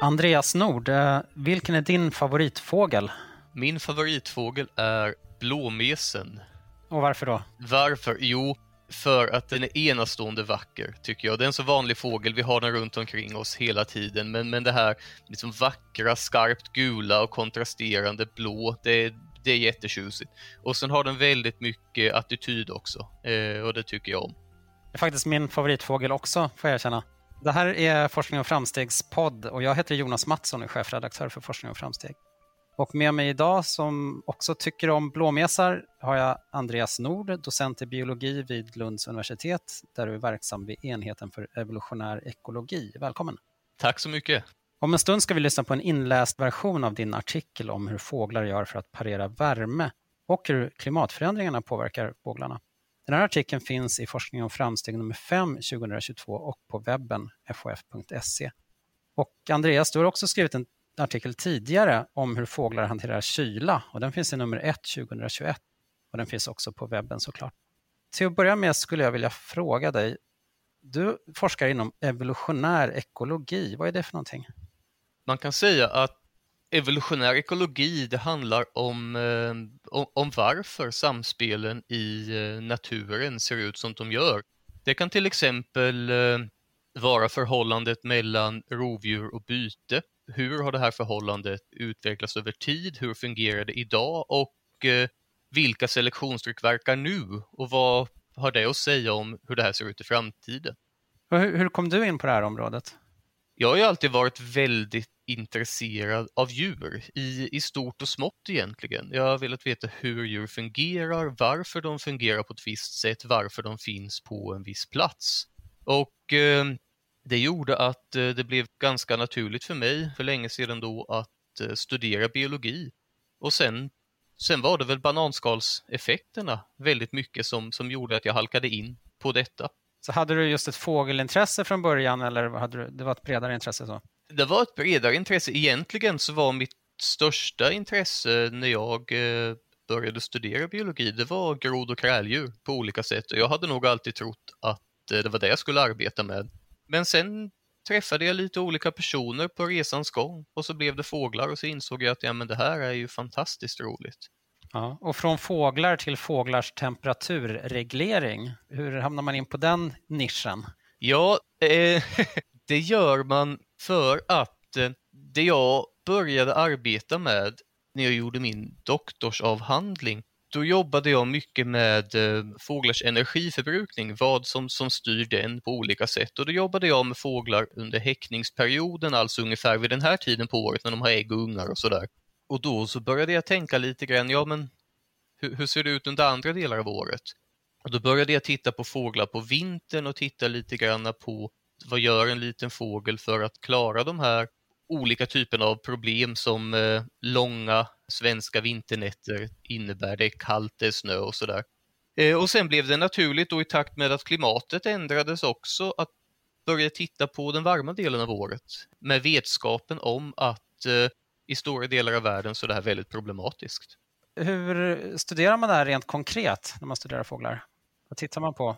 Andreas Nord, eh, vilken är din favoritfågel? Min favoritfågel är blåmesen. Och varför då? Varför? Jo, för att den är enastående vacker, tycker jag. Det är en så vanlig fågel, vi har den runt omkring oss hela tiden, men, men det här liksom vackra, skarpt gula och kontrasterande blå, det, det är jättetjusigt. Och sen har den väldigt mycket attityd också, eh, och det tycker jag om. Det är faktiskt min favoritfågel också, får jag erkänna. Det här är Forskning och framstegspodd och jag heter Jonas Mattsson och är chefredaktör för Forskning och framsteg. Och med mig idag som också tycker om blåmesar har jag Andreas Nord, docent i biologi vid Lunds universitet där du är verksam vid enheten för evolutionär ekologi. Välkommen! Tack så mycket! Om en stund ska vi lyssna på en inläst version av din artikel om hur fåglar gör för att parera värme och hur klimatförändringarna påverkar fåglarna. Den här artikeln finns i Forskning om framsteg nummer 5 2022 och på webben fof.se. Och Andreas, du har också skrivit en artikel tidigare om hur fåglar hanterar kyla och den finns i nummer 1 2021 och den finns också på webben såklart. Till att börja med skulle jag vilja fråga dig, du forskar inom evolutionär ekologi, vad är det för någonting? Man kan säga att evolutionär ekologi, det handlar om, eh, om, om, varför samspelen i eh, naturen ser ut som de gör. Det kan till exempel eh, vara förhållandet mellan rovdjur och byte. Hur har det här förhållandet utvecklats över tid? Hur fungerar det idag? Och vilka selektionstryck verkar nu? Och vad har det att säga om hur det här ser ut i framtiden? Hur, hur kom du in på det här området? Jag har ju alltid varit väldigt intresserad av djur i, i stort och smått egentligen. Jag har velat veta hur djur fungerar, varför de fungerar på ett visst sätt, varför de finns på en viss plats. Och eh, det gjorde att eh, det blev ganska naturligt för mig för länge sedan då att eh, studera biologi. Och sen, sen var det väl bananskalseffekterna väldigt mycket som, som gjorde att jag halkade in på detta. Så hade du just ett fågelintresse från början eller hade du, det var ett bredare intresse? så? Det var ett bredare intresse. Egentligen så var mitt största intresse när jag eh, började studera biologi, det var grod och kräldjur på olika sätt. Och jag hade nog alltid trott att eh, det var det jag skulle arbeta med. Men sen träffade jag lite olika personer på resans gång och så blev det fåglar och så insåg jag att ja, men det här är ju fantastiskt roligt. Ja, och från fåglar till fåglars temperaturreglering, hur hamnar man in på den nischen? Ja, eh, det gör man för att eh, det jag började arbeta med när jag gjorde min doktorsavhandling, då jobbade jag mycket med eh, fåglars energiförbrukning, vad som, som styr den på olika sätt. Och då jobbade jag med fåglar under häckningsperioden, alltså ungefär vid den här tiden på året när de har ägg och ungar och sådär. Och då så började jag tänka lite grann, ja men hur, hur ser det ut under andra delar av året? Och då började jag titta på fåglar på vintern och titta lite grann på vad gör en liten fågel för att klara de här olika typerna av problem som eh, långa svenska vinternätter innebär. Det är kallt, det är snö och sådär. Eh, och sen blev det naturligt då i takt med att klimatet ändrades också att börja titta på den varma delen av året med vetskapen om att eh, i stora delar av världen så är det här väldigt problematiskt. Hur studerar man det här rent konkret när man studerar fåglar? Vad tittar man på?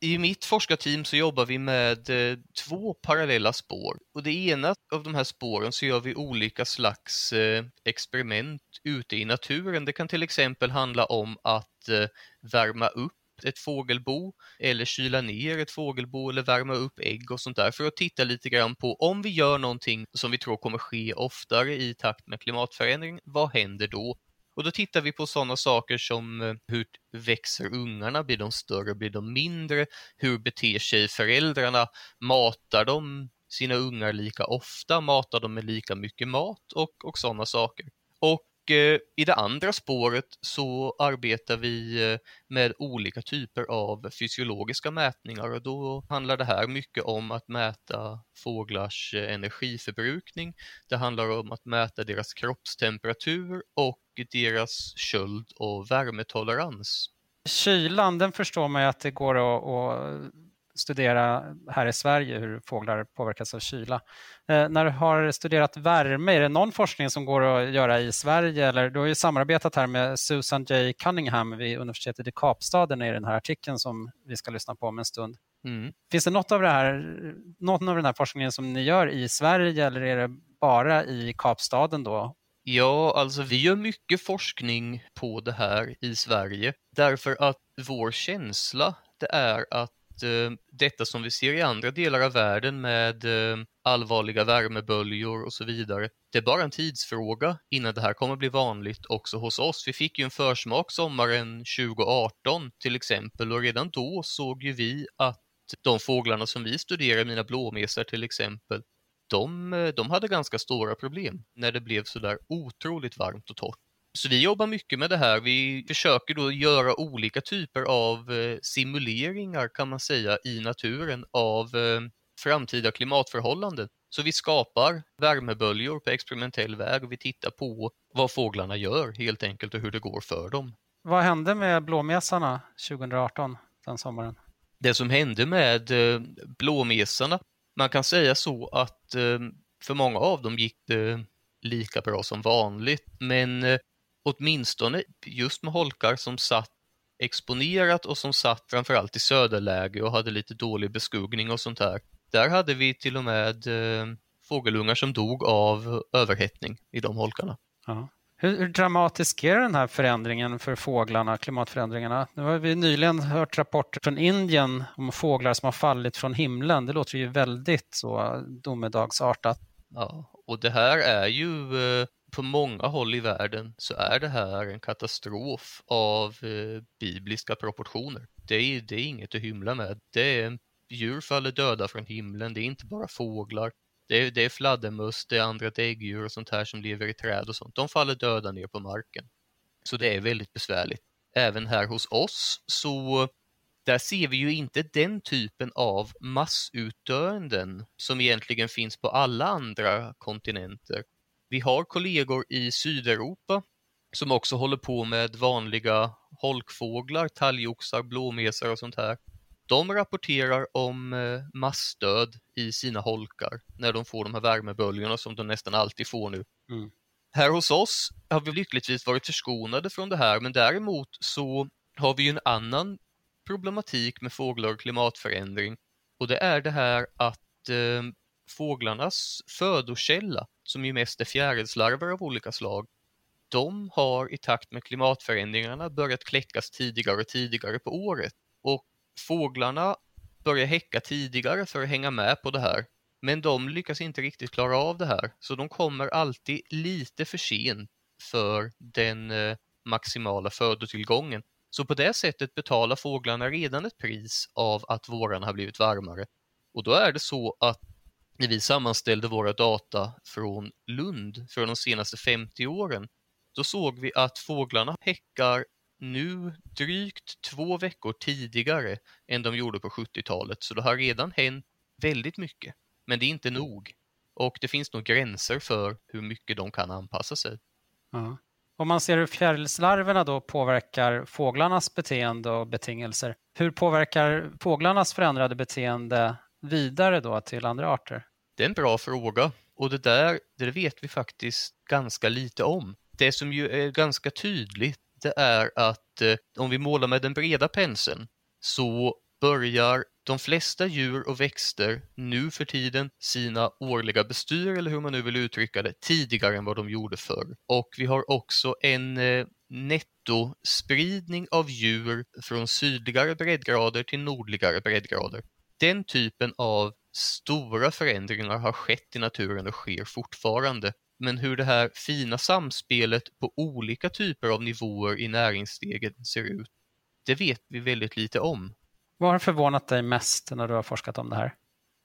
I mitt forskarteam så jobbar vi med eh, två parallella spår. Och det ena av de här spåren så gör vi olika slags eh, experiment ute i naturen. Det kan till exempel handla om att eh, värma upp ett fågelbo eller kyla ner ett fågelbo eller värma upp ägg och sånt där för att titta lite grann på om vi gör någonting som vi tror kommer ske oftare i takt med klimatförändring, vad händer då? Och då tittar vi på sådana saker som eh, hur växer ungarna? Blir de större? Blir de mindre? Hur beter sig föräldrarna? Matar de sina ungar lika ofta? Matar de med lika mycket mat? Och, och sådana saker. Och Eh, i det andra spåret så arbetar vi eh, med olika typer av fysiologiska mätningar och då handlar det här mycket om att mäta fåglars eh, energiförbrukning. Det handlar om att mäta deras kroppstemperatur och deras köld och värmetolerans. Kylan, den förstår man ju att det går att, att studera här i Sverige hur fåglar påverkas av kyla. Eh, när du har studerat värme, är det någon forskning som går att göra i Sverige? Eller, du har ju samarbetat här med Susan J. Cunningham vid universitetet i Kapstaden i den här artikeln som vi ska lyssna på om en stund. Mm. Finns det något av, det här, något av den här forskningen som ni gör i Sverige eller är det bara i Kapstaden då? Ja, alltså vi gör mycket forskning på det här i Sverige därför att vår känsla det är att eh, detta som vi ser i andra delar av världen med eh, allvarliga värmeböljor och så vidare. Det är bara en tidsfråga innan det här kommer bli vanligt också hos oss. Vi fick ju en försmak sommaren 2018 till exempel och redan då såg ju vi att de fåglarna som vi studerar, mina blåmesar till exempel, de, eh, de hade ganska stora problem när det blev sådär otroligt varmt och torrt. Så vi jobbar mycket med det här. Vi försöker då göra olika typer av eh, simuleringar kan man säga i naturen av eh, framtida klimatförhållanden. Så vi skapar värmeböljor på experimentell väg och vi tittar på vad fåglarna gör helt enkelt och hur det går för dem. Vad hände med blåmesarna 2018, den sommaren? Det som hände med blåmesarna man kan säga så att eh, för många av dem gick det lika bra som vanligt, men eh, åtminstone just med holkar som satt exponerat och som satt framförallt i söderläge och hade lite dålig beskuggning och sånt här. Där hade vi till och med eh, fågelungar som dog av överhettning i de holkarna. Ja. Hur, hur, dramatisk är den här förändringen för fåglarna, klimatförändringarna? Nu har vi nyligen hört rapporter från Indien om fåglar som har fallit från himlen. Det låter ju väldigt så domedagsartat. Ja, och det här är ju eh, på många håll i världen så är det här en katastrof av eh, bibliska proportioner. Det är, det är inget att hymla med. Det är djur faller döda från himlen, det är inte bara fåglar. Det är, det är fladdermöss, det är andra däggdjur och sånt här som lever i träd och sånt. De faller döda ner på marken. Så det är väldigt besvärligt. Även här hos oss så där ser vi ju inte den typen av massutdöenden som egentligen finns på alla andra kontinenter. Vi har kollegor i Sydeuropa som också håller på med vanliga holkfåglar, talgoxar, blåmesar och sånt här. De rapporterar om eh, massdöd i sina holkar när de får de här värmeböljorna som de nästan alltid får nu. Mm. Här hos oss har vi lyckligtvis varit förskonade från det här men däremot så har vi en annan problematik med fåglar och klimatförändring och det är det här att eh, fåglarnas födokälla, som ju mest är fjärilslarver av olika slag, de har i takt med klimatförändringarna börjat kläckas tidigare och tidigare på året. Och fåglarna börjar häcka tidigare för att hänga med på det här. Men de lyckas inte riktigt klara av det här, så de kommer alltid lite för sent för den eh, maximala födotillgången. Så på det sättet betalar fåglarna redan ett pris av att vårarna har blivit varmare. Och då är det så att när vi sammanställde våra data från Lund för de senaste 50 åren, då såg vi att fåglarna häckar nu drygt två veckor tidigare än de gjorde på 70-talet. Så det har redan hänt väldigt mycket. Men det är inte nog. Och det finns nog gränser för hur mycket de kan anpassa sig. Ja. Om man ser hur fjärilslarverna då påverkar fåglarnas beteende och betingelser, hur påverkar fåglarnas förändrade beteende vidare då till andra arter? Det är en bra fråga och det där det vet vi faktiskt ganska lite om. Det som ju är ganska tydligt det är att eh, om vi målar med den breda penseln så börjar de flesta djur och växter nu för tiden sina årliga bestyr, eller hur man nu vill uttrycka det, tidigare än vad de gjorde förr. Och vi har också en eh, nettospridning av djur från sydligare breddgrader till nordligare breddgrader. Den typen av stora förändringar har skett i naturen och sker fortfarande. Men hur det här fina samspelet på olika typer av nivåer i näringsstegen ser ut, det vet vi väldigt lite om. Vad har förvånat dig mest när du har forskat om det här?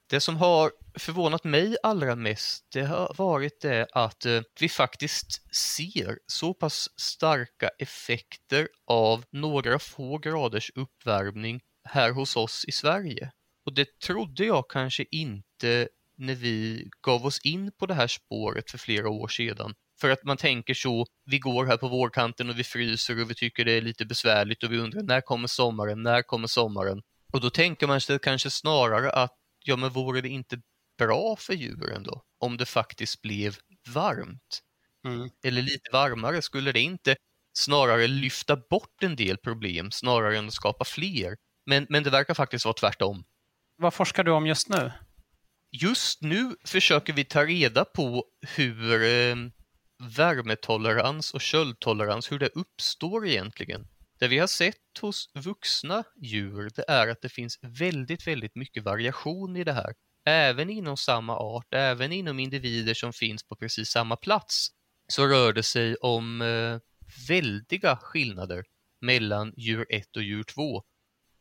Det som har förvånat mig allra mest, det har varit det att eh, vi faktiskt ser så pass starka effekter av några få graders uppvärmning här hos oss i Sverige. Och det trodde jag kanske inte när vi gav oss in på det här spåret för flera år sedan. För att man tänker så, vi går här på vårkanten och vi fryser och vi tycker det är lite besvärligt och vi undrar när kommer sommaren, när kommer sommaren? Och då tänker man sig kanske snarare att, ja men vore det inte bra för djuren då? Om det faktiskt blev varmt? Mm. Eller lite varmare, skulle det inte snarare lyfta bort en del problem snarare än att skapa fler? Men, men det verkar faktiskt vara tvärtom. Vad forskar du om just nu? Just nu försöker vi ta reda på hur eh, värmetolerans och köldtolerans, hur det uppstår egentligen. Det vi har sett hos vuxna djur, det är att det finns väldigt, väldigt mycket variation i det här. Även inom samma art, även inom individer som finns på precis samma plats, så rör det sig om eh, väldiga skillnader mellan djur 1 och djur 2.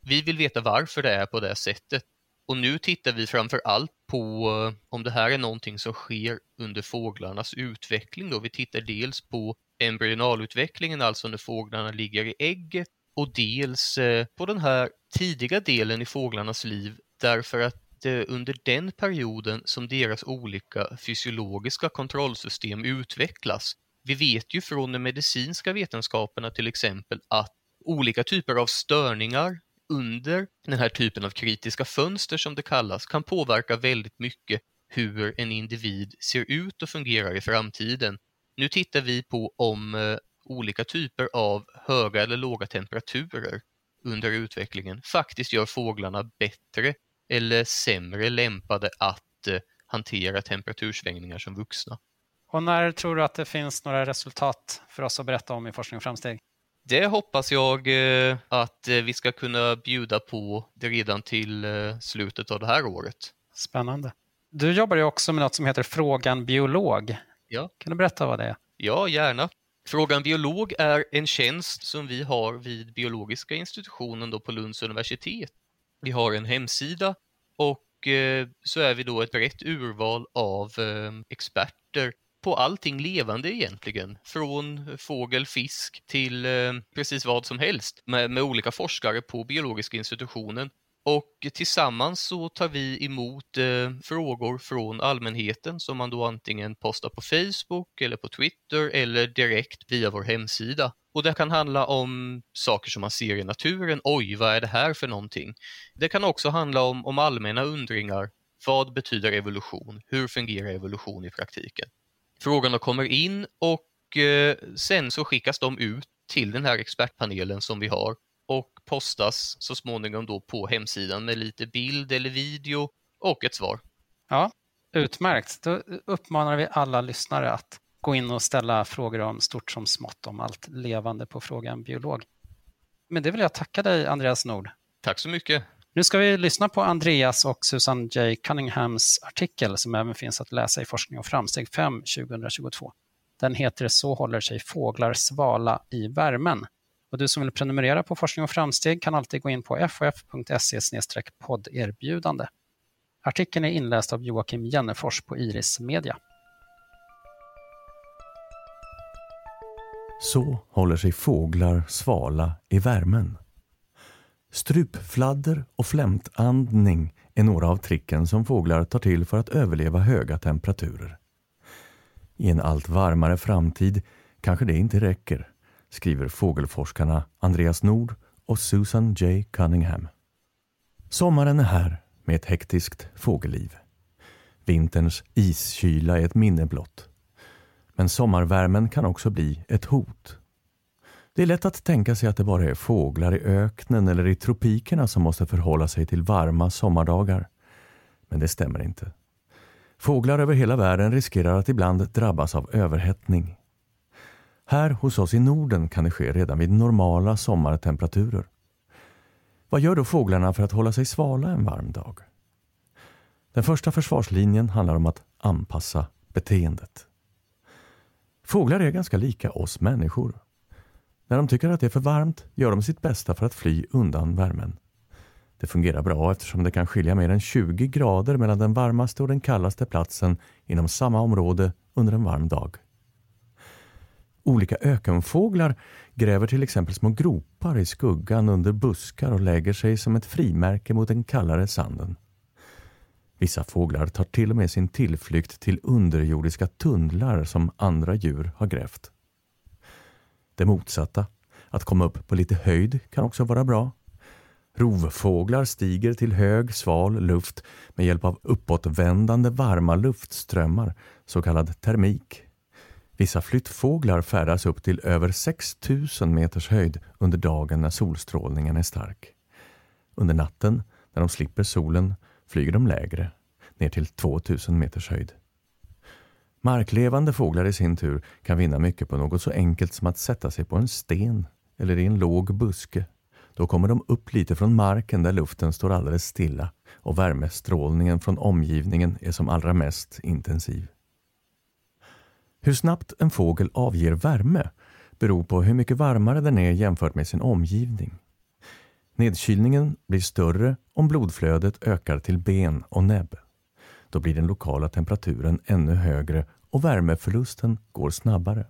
Vi vill veta varför det är på det sättet. Och nu tittar vi framför allt på eh, om det här är någonting som sker under fåglarnas utveckling. Då. Vi tittar dels på embryonalutvecklingen, alltså när fåglarna ligger i ägget och dels eh, på den här tidiga delen i fåglarnas liv därför att det under den perioden som deras olika fysiologiska kontrollsystem utvecklas. Vi vet ju från de medicinska vetenskaperna till exempel att olika typer av störningar under den här typen av kritiska fönster som det kallas kan påverka väldigt mycket hur en individ ser ut och fungerar i framtiden. Nu tittar vi på om eh, olika typer av höga eller låga temperaturer under utvecklingen faktiskt gör fåglarna bättre eller sämre lämpade att eh, hantera temperatursvängningar som vuxna. Och när tror du att det finns några resultat för oss att berätta om i Forskning och framsteg? Det hoppas jag eh, att eh, vi ska kunna bjuda på redan till eh, slutet av det här året. Spännande. Du jobbar ju också med något som heter Frågan biolog. Ja. Kan du berätta vad det är? Ja, gärna. Frågan biolog är en tjänst som vi har vid biologiska institutionen då på Lunds universitet. Vi har en hemsida och så är vi då ett brett urval av experter på allting levande egentligen. Från fågel, fisk till eh, precis vad som helst med, med olika forskare på biologiska institutionen. Och tillsammans så tar vi emot eh, frågor från allmänheten som man då antingen postar på Facebook eller på Twitter eller direkt via vår hemsida. Och det kan handla om saker som man ser i naturen. Oj, vad är det här för någonting? Det kan också handla om, om allmänna undringar. Vad betyder evolution? Hur fungerar evolution i praktiken? Frågorna kommer in och eh, sen så skickas de ut till den här expertpanelen som vi har och postas så småningom då på hemsidan med lite bild eller video och ett svar. Ja, utmärkt. Då uppmanar vi alla lyssnare att gå in och ställa frågor om stort som smått om allt levande på frågan biolog. Men det vill jag tacka dig Andreas Nord. Tack så mycket. Nu ska vi lyssna på Andreas och Susan J. Cunninghams artikel som även finns att läsa i Forskning och framsteg 5 2022. Den heter Så håller sig fåglar svala i värmen. Och du som vill prenumerera på Forskning och framsteg kan alltid gå in på ff.se podderbjudande. Artikeln är inläst av Joakim Jennefors på Iris Media. Så håller sig fåglar svala i värmen. Strupfladder och flämtandning är några av tricken som fåglar tar till för att överleva höga temperaturer. I en allt varmare framtid kanske det inte räcker, skriver fågelforskarna Andreas Nord och Susan J. Cunningham. Sommaren är här med ett hektiskt fågelliv. Vinterns iskyla är ett minne blott. Men sommarvärmen kan också bli ett hot. Det är lätt att tänka sig att det bara är fåglar i öknen eller i tropikerna som måste förhålla sig till varma sommardagar. Men det stämmer inte. Fåglar över hela världen riskerar att ibland drabbas av överhettning. Här hos oss i Norden kan det ske redan vid normala sommartemperaturer. Vad gör då fåglarna för att hålla sig svala en varm dag? Den första försvarslinjen handlar om att anpassa beteendet. Fåglar är ganska lika oss människor. När de tycker att det är för varmt gör de sitt bästa för att fly undan värmen. Det fungerar bra eftersom det kan skilja mer än 20 grader mellan den varmaste och den kallaste platsen inom samma område under en varm dag. Olika ökenfåglar gräver till exempel små gropar i skuggan under buskar och lägger sig som ett frimärke mot den kallare sanden. Vissa fåglar tar till och med sin tillflykt till underjordiska tunnlar som andra djur har grävt. Det motsatta, att komma upp på lite höjd, kan också vara bra. Rovfåglar stiger till hög, sval luft med hjälp av uppåtvändande varma luftströmmar, så kallad termik. Vissa flyttfåglar färdas upp till över 6000 meters höjd under dagen när solstrålningen är stark. Under natten, när de slipper solen, flyger de lägre, ner till 2000 meters höjd. Marklevande fåglar i sin tur kan vinna mycket på något så enkelt som att sätta sig på en sten eller i en låg buske. Då kommer de upp lite från marken där luften står alldeles stilla och värmestrålningen från omgivningen är som allra mest intensiv. Hur snabbt en fågel avger värme beror på hur mycket varmare den är jämfört med sin omgivning. Nedkylningen blir större om blodflödet ökar till ben och näbb. Då blir den lokala temperaturen ännu högre och värmeförlusten går snabbare.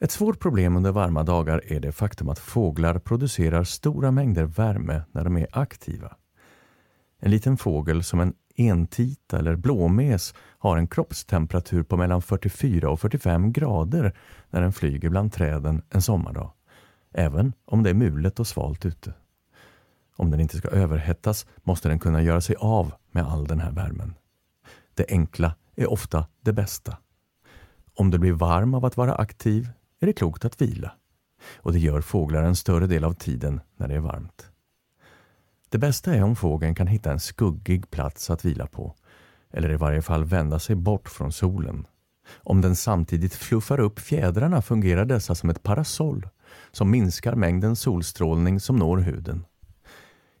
Ett svårt problem under varma dagar är det faktum att fåglar producerar stora mängder värme när de är aktiva. En liten fågel som en entita eller blåmes har en kroppstemperatur på mellan 44 och 45 grader när den flyger bland träden en sommardag. Även om det är mulet och svalt ute. Om den inte ska överhettas måste den kunna göra sig av med all den här värmen. Det enkla är ofta det bästa. Om du blir varm av att vara aktiv är det klokt att vila. Och det gör fåglar en större del av tiden när det är varmt. Det bästa är om fågeln kan hitta en skuggig plats att vila på eller i varje fall vända sig bort från solen. Om den samtidigt fluffar upp fjädrarna fungerar dessa som ett parasoll som minskar mängden solstrålning som når huden.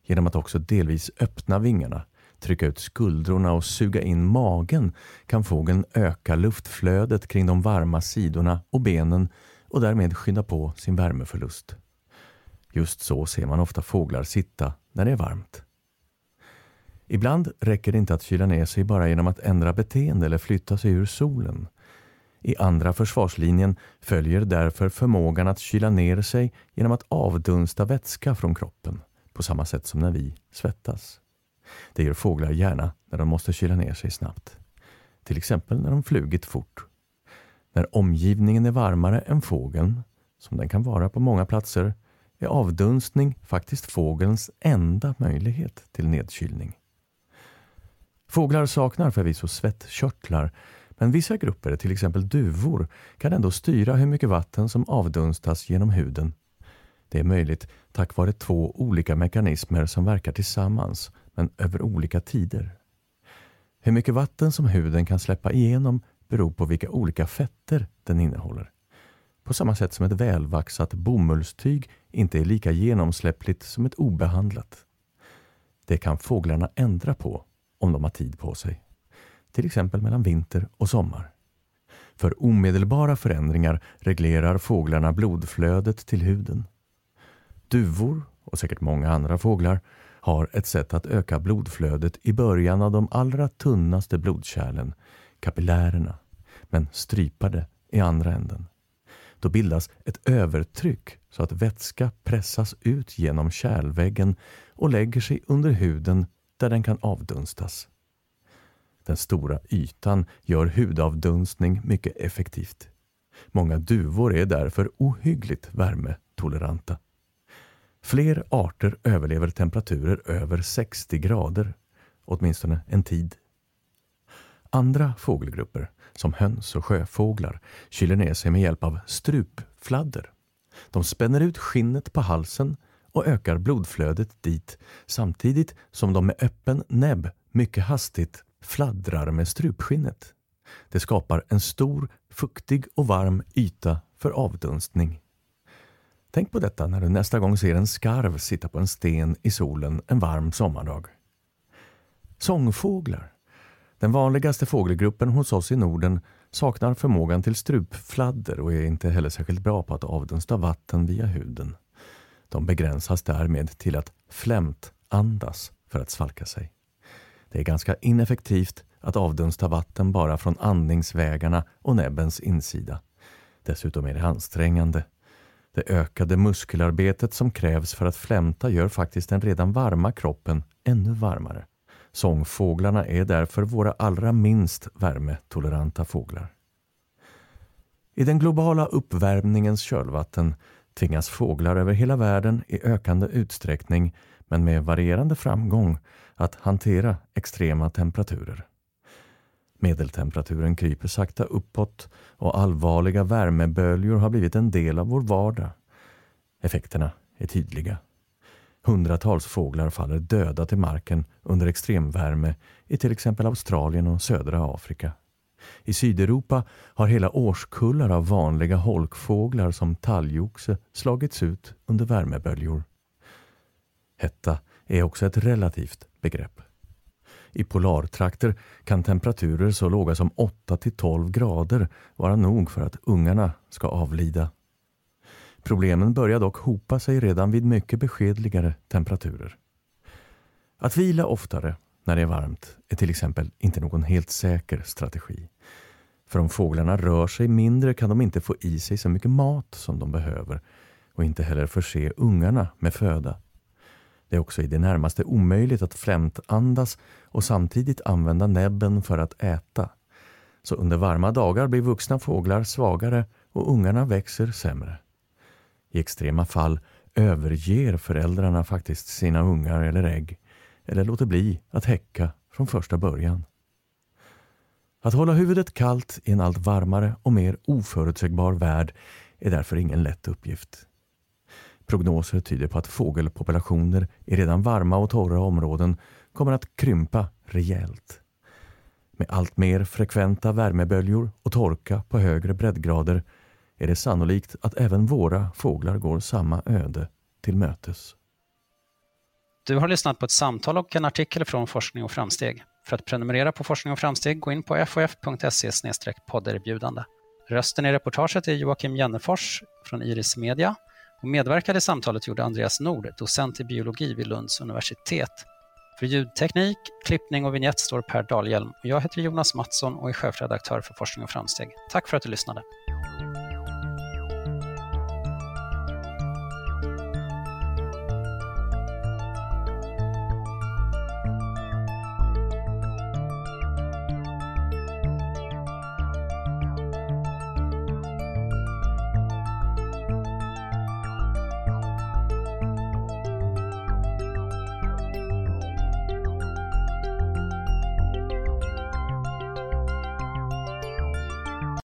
Genom att också delvis öppna vingarna, trycka ut skuldrorna och suga in magen kan fågeln öka luftflödet kring de varma sidorna och benen och därmed skynda på sin värmeförlust. Just så ser man ofta fåglar sitta när det är varmt. Ibland räcker det inte att kyla ner sig bara genom att ändra beteende eller flytta sig ur solen. I andra försvarslinjen följer därför förmågan att kyla ner sig genom att avdunsta vätska från kroppen, på samma sätt som när vi svettas. Det gör fåglar gärna när de måste kyla ner sig snabbt. Till exempel när de flugit fort. När omgivningen är varmare än fågeln, som den kan vara på många platser, är avdunstning faktiskt fågelns enda möjlighet till nedkylning. Fåglar saknar förvisso svettkörtlar men vissa grupper, till exempel duvor, kan ändå styra hur mycket vatten som avdunstas genom huden. Det är möjligt tack vare två olika mekanismer som verkar tillsammans, men över olika tider. Hur mycket vatten som huden kan släppa igenom beror på vilka olika fetter den innehåller. På samma sätt som ett välvaxat bomullstyg inte är lika genomsläppligt som ett obehandlat. Det kan fåglarna ändra på om de har tid på sig. Till exempel mellan vinter och sommar. För omedelbara förändringar reglerar fåglarna blodflödet till huden. Duvor, och säkert många andra fåglar, har ett sätt att öka blodflödet i början av de allra tunnaste blodkärlen, kapillärerna, men strypade i andra änden. Då bildas ett övertryck så att vätska pressas ut genom kärlväggen och lägger sig under huden där den kan avdunstas. Den stora ytan gör hudavdunstning mycket effektivt. Många duvor är därför ohyggligt värmetoleranta. Fler arter överlever temperaturer över 60 grader, åtminstone en tid. Andra fågelgrupper, som höns och sjöfåglar, kyler ner sig med hjälp av strupfladder. De spänner ut skinnet på halsen och ökar blodflödet dit samtidigt som de med öppen näbb mycket hastigt fladdrar med strupskinnet. Det skapar en stor, fuktig och varm yta för avdunstning. Tänk på detta när du nästa gång ser en skarv sitta på en sten i solen en varm sommardag. Sångfåglar. Den vanligaste fågelgruppen hos oss i Norden saknar förmågan till strupfladder och är inte heller särskilt bra på att avdunsta vatten via huden. De begränsas därmed till att flämtandas för att svalka sig. Det är ganska ineffektivt att avdunsta vatten bara från andningsvägarna och näbbens insida. Dessutom är det ansträngande. Det ökade muskelarbetet som krävs för att flämta gör faktiskt den redan varma kroppen ännu varmare. Sångfåglarna är därför våra allra minst värmetoleranta fåglar. I den globala uppvärmningens kölvatten tvingas fåglar över hela världen i ökande utsträckning men med varierande framgång att hantera extrema temperaturer. Medeltemperaturen kryper sakta uppåt och allvarliga värmeböljor har blivit en del av vår vardag. Effekterna är tydliga. Hundratals fåglar faller döda till marken under extremvärme i till exempel Australien och södra Afrika. I Sydeuropa har hela årskullar av vanliga holkfåglar som talgoxe slagits ut under värmeböljor. Hetta är också ett relativt begrepp. I polartrakter kan temperaturer så låga som 8 12 grader vara nog för att ungarna ska avlida. Problemen börjar dock hopa sig redan vid mycket beskedligare temperaturer. Att vila oftare när det är varmt är till exempel inte någon helt säker strategi. För om fåglarna rör sig mindre kan de inte få i sig så mycket mat som de behöver och inte heller förse ungarna med föda. Det är också i det närmaste omöjligt att flämtandas och samtidigt använda näbben för att äta. Så under varma dagar blir vuxna fåglar svagare och ungarna växer sämre. I extrema fall överger föräldrarna faktiskt sina ungar eller ägg eller låter bli att häcka från första början. Att hålla huvudet kallt i en allt varmare och mer oförutsägbar värld är därför ingen lätt uppgift. Prognoser tyder på att fågelpopulationer i redan varma och torra områden kommer att krympa rejält. Med allt mer frekventa värmeböljor och torka på högre breddgrader är det sannolikt att även våra fåglar går samma öde till mötes. Du har lyssnat på ett samtal och en artikel från Forskning och framsteg. För att prenumerera på Forskning och framsteg, gå in på fof.se podderbjudande. Rösten i reportaget är Joakim Jennefors från Iris Media och medverkade i samtalet gjorde Andreas Nord, docent i biologi vid Lunds universitet. För ljudteknik, klippning och vignett står Per Dahlhjelm jag heter Jonas Mattsson och är chefredaktör för Forskning och framsteg. Tack för att du lyssnade.